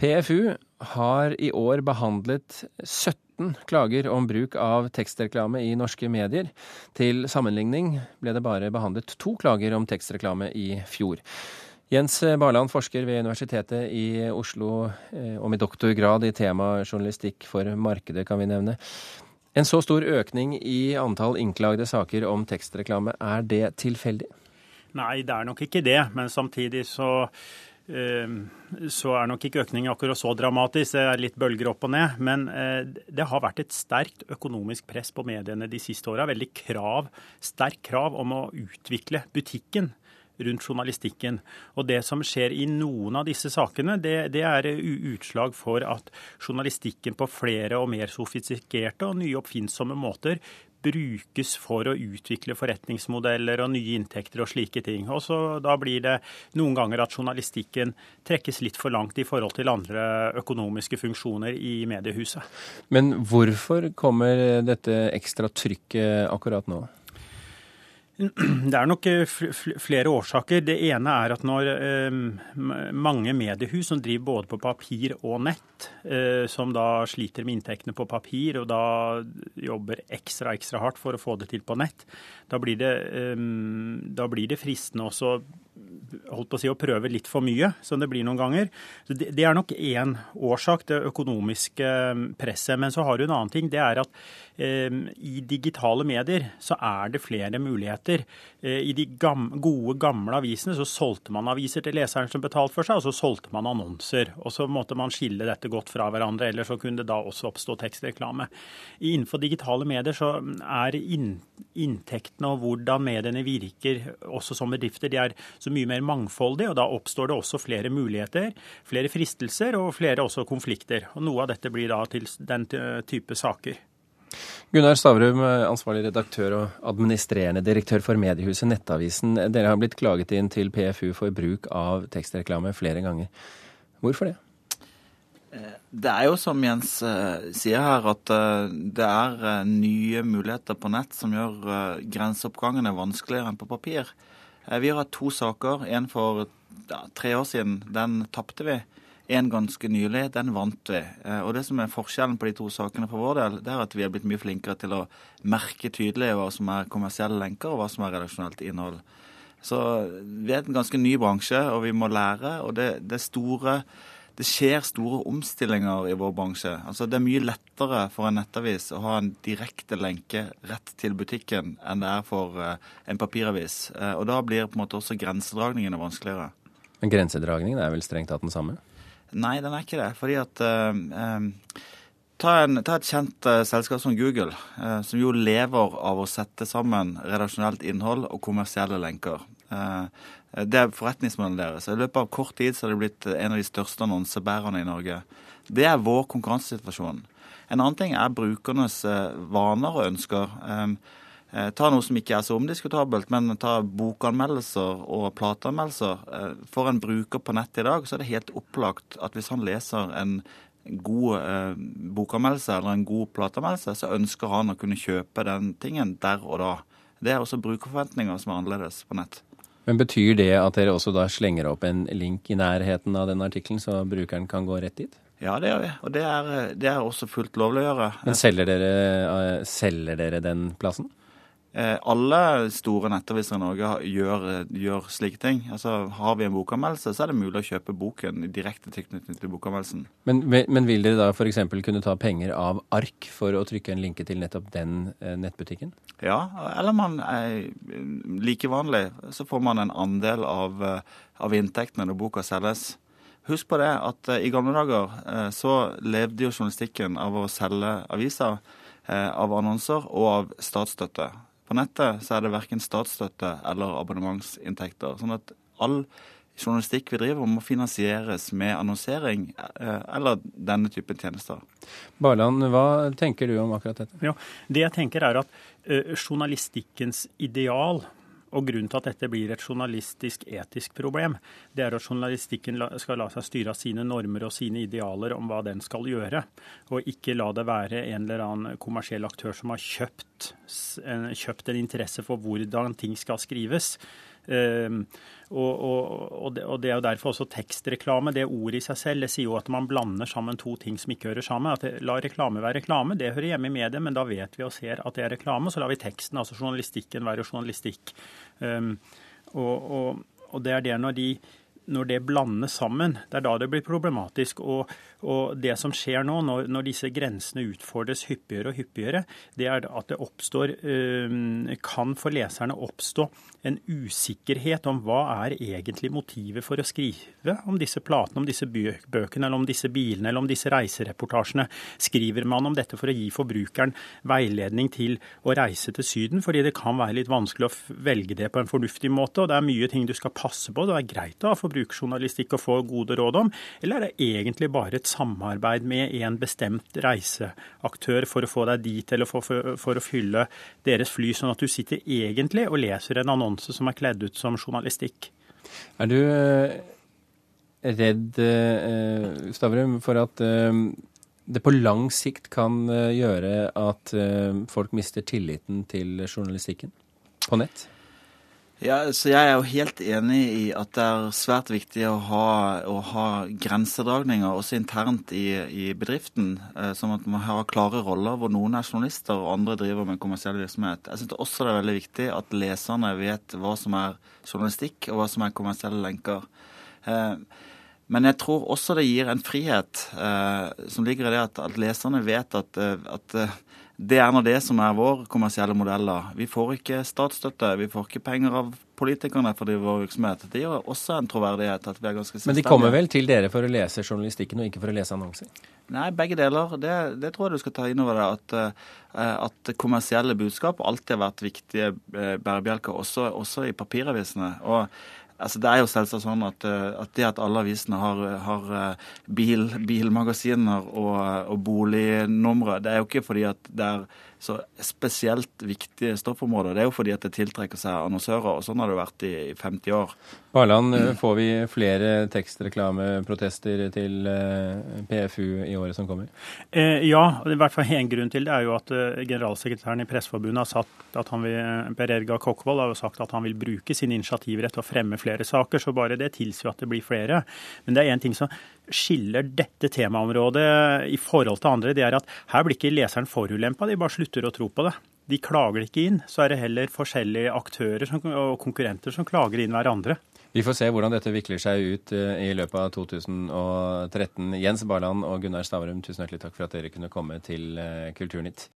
PFU har i år behandlet 17 klager om bruk av tekstreklame i norske medier. Til sammenligning ble det bare behandlet to klager om tekstreklame i fjor. Jens Barland, forsker ved Universitetet i Oslo eh, og med doktorgrad i tema journalistikk for markedet, kan vi nevne. En så stor økning i antall innklagde saker om tekstreklame, er det tilfeldig? Nei, det er nok ikke det. Men samtidig så så er nok ikke økningen akkurat så dramatisk. Det er litt bølger opp og ned. Men eh, det har vært et sterkt økonomisk press på mediene de siste åra. Veldig krav, sterk krav om å utvikle butikken rundt journalistikken. Og Det som skjer i noen av disse sakene, det, det er utslag for at journalistikken på flere og mer sofistikerte og nye oppfinnsomme måter brukes for å utvikle forretningsmodeller og nye inntekter og slike ting. Og så Da blir det noen ganger at journalistikken trekkes litt for langt i forhold til andre økonomiske funksjoner i mediehuset. Men hvorfor kommer dette ekstra trykket akkurat nå? Det er nok eh, flere årsaker. Det ene er at når eh, mange mediehus som driver både på papir og nett, eh, som da sliter med inntektene på papir og da jobber ekstra ekstra hardt for å få det til på nett, da blir det, da blir det fristende også holdt på å si, å prøve litt for mye, som det blir noen ganger. Det, det er nok én årsak, det økonomiske eh, presset. Men så har du en annen ting. Det er at eh, i digitale medier så er det flere muligheter. Eh, I de gam, gode, gamle avisene så solgte man aviser til leseren som betalte for seg, og så solgte man annonser. Og så måtte man skille dette godt fra hverandre, ellers så kunne det da også oppstå tekstreklame. Innenfor digitale medier så er inntektene og hvordan mediene virker også som bedrifter, de er så mye mer mangfoldig, og da oppstår det også flere muligheter, flere fristelser og flere også konflikter. Og Noe av dette blir da til den type saker. Gunnar Stavrum, ansvarlig redaktør og administrerende direktør for mediehuset Nettavisen. Dere har blitt klaget inn til PFU for bruk av tekstreklame flere ganger. Hvorfor det? Det er jo som Jens uh, sier her, at uh, det er uh, nye muligheter på nett som gjør grenseoppgangene vanskeligere enn på papir. Vi har hatt to saker. En for ja, tre år siden. Den tapte vi. En ganske nylig. Den vant vi. og det som er forskjellen på de to sakene for vår del, det er at vi er blitt mye flinkere til å merke tydelig hva som er kommersielle lenker, og hva som er redaksjonelt innhold. Så vi er en ganske ny bransje, og vi må lære. Og det, det store det skjer store omstillinger i vår bransje. Altså, det er mye lettere for en nettavis å ha en direkte lenke rett til butikken enn det er for uh, en papiravis. Uh, og da blir på en måte også grensedragningene vanskeligere. Men grensedragningen er vel strengt tatt den samme? Nei, den er ikke det. Fordi at uh, um, ta, en, ta, et kjent selskap som Google, som jo lever av å sette sammen redaksjonelt innhold og kommersielle lenker. Eh, det er forretningsmodellen deres. I løpet av kort tid så har det blitt en av de største annonsebærerne i Norge. Det er vår konkurransesituasjon. En annen ting er brukernes eh, vaner og ønsker. Eh, ta noe som ikke er så omdiskutabelt, men ta bokanmeldelser og plateanmeldelser. For en bruker på nett i dag så er det helt opplagt at hvis han leser en god bokanmeldelse eller en god plateanmeldelse, så ønsker han å kunne kjøpe den tingen der og da. Det er også brukerforventninger som er annerledes på nett. Men Betyr det at dere også da slenger opp en link i nærheten av den artikkelen, så brukeren kan gå rett dit? Ja, det gjør vi. Og det er, det er også fullt lovlig å gjøre. Men selger dere, eh, selger dere den plassen? Eh, alle store nettaviser i Norge gjør, gjør, slike ting. Altså, Har vi en bokanmeldelse, så er det mulig å kjøpe boken i direkte tilknytning til bokanmeldelsen. Men, men, vil dere da f.eks. kunne ta penger av ark for å trykke en linke til nettopp den eh, nettbutikken? Ja, eller man er like vanlig, så får man en andel av, eh, av inntektene når boka selges. Husk på det at i gamle dager så levde jo journalistikken av å selge aviser, av annonser og av statsstøtte. På nettet så er det verken statsstøtte eller abonnementsinntekter. Sånn at all journalistikk vi driver må finansieres med annonsering eh, eller denne typen tjenester. Barland, hva tenker du om akkurat dette? Ja, det jeg tenker er at uh, journalistikkens ideal og Grunnen til at dette blir et journalistisk etisk problem, det er at journalistikken skal la seg styre av sine normer og sine idealer om hva den skal gjøre, og ikke la det være en eller annen kommersiell aktør som har kjøpt, kjøpt en interesse for hvordan ting skal skrives. Um, og, og, og, det, er jo derfor også tekstreklame. Det ordet i seg selv det sier jo at man blander sammen to ting som ikke hører sammen. At La reklame være reklame, det hører hjemme i mediet, men da vet vi og ser at det er reklame. Så lar vi teksten, altså journalistikken, være journalistikk. Um, og, det er det når de når det blandes sammen, det er da det blir problematisk. Og, og det som skjer nå, når, når, disse grensene utfordres hyppigere og hyppigere, det er at det oppstår, kan for leserne oppstå en usikkerhet om hva er egentlig motivet for å skrive om disse platene, om disse bøkene, eller om disse bilene, eller om disse reisereportasjene. Skriver man om dette for å gi forbrukeren veiledning til å reise til Syden, fordi det kan være litt vanskelig å velge det på en fornuftig måte, og det er mye ting du skal passe på. Det er greit å ha forbrukerjournalistikk og få gode råd om, eller er det egentlig bare et samarbeid med en bestemt reiseaktør for å få deg dit, eller for, for, for å fylle deres fly, sånn at du sitter egentlig og leser en annonse som er kledd ut som journalistikk. Er du eh, redd, eh, Stavrum, for at eh, det på lang sikt kan gjøre at folk mister tilliten til journalistikken på nett? Ja, så Jeg er jo helt enig i at det er svært viktig å ha, å ha grensedragninger også internt i, i bedriften. Eh, sånn at man har klare roller hvor noen er journalister og andre driver med kommersiell virksomhet. Jeg syns også det er veldig viktig at leserne vet hva som er journalistikk og hva som er kommersielle lenker. Eh, men jeg tror også det gir en frihet eh, som ligger i det at, at leserne vet at, at det er nå det som er vår kommersielle modell. Vi får ikke statsstøtte, vi får ikke penger av politikerne for vår virksomhet. Det gir også en troverdighet. at vi er ganske Men de kommer vel til dere for å lese journalistikken og ikke for å lese annonser? Nei, begge deler. Det, det tror jeg du skal ta inn over deg. At, eh, at, kommersielle budskap alltid har vært viktige eh, bærebjelker, også, også i papiravisene. Og Altså, det er jo selvsagt sånn at, eh, at, det at alle avisene har, har bil, bilmagasiner og, og bolignumre, det er jo ikke fordi at det er så spesielt viktige stoffområder. Det er jo fordi at det tiltrekker seg annonsører, og sånn har det vært i 50 år. Barland, mm. får vi flere tekstreklameprotester til eh, PFU i året som kommer? Eh, ja, i hvert fall en grunn til det er jo at eh, generalsekretæren i Presseforbundet har sagt at han vil, Per Erga Kokkvold har jo sagt at han vil bruke sin initiativrett til å fremme flere saker, så bare det tilsier at det blir flere. Men det er én ting som skiller dette temaområdet i forhold til andre, det er at her blir ikke leseren forulempa, de bare slutter å tro på det. De klager ikke inn. Så er det heller forskjellige aktører og konkurrenter som klager inn hverandre. Vi får se hvordan dette vikler seg ut eh, i løpet av 2013. Jens Barland og Gunnar Stavrum, tusen hjertelig takk for at dere kunne komme til eh, Kulturnytt.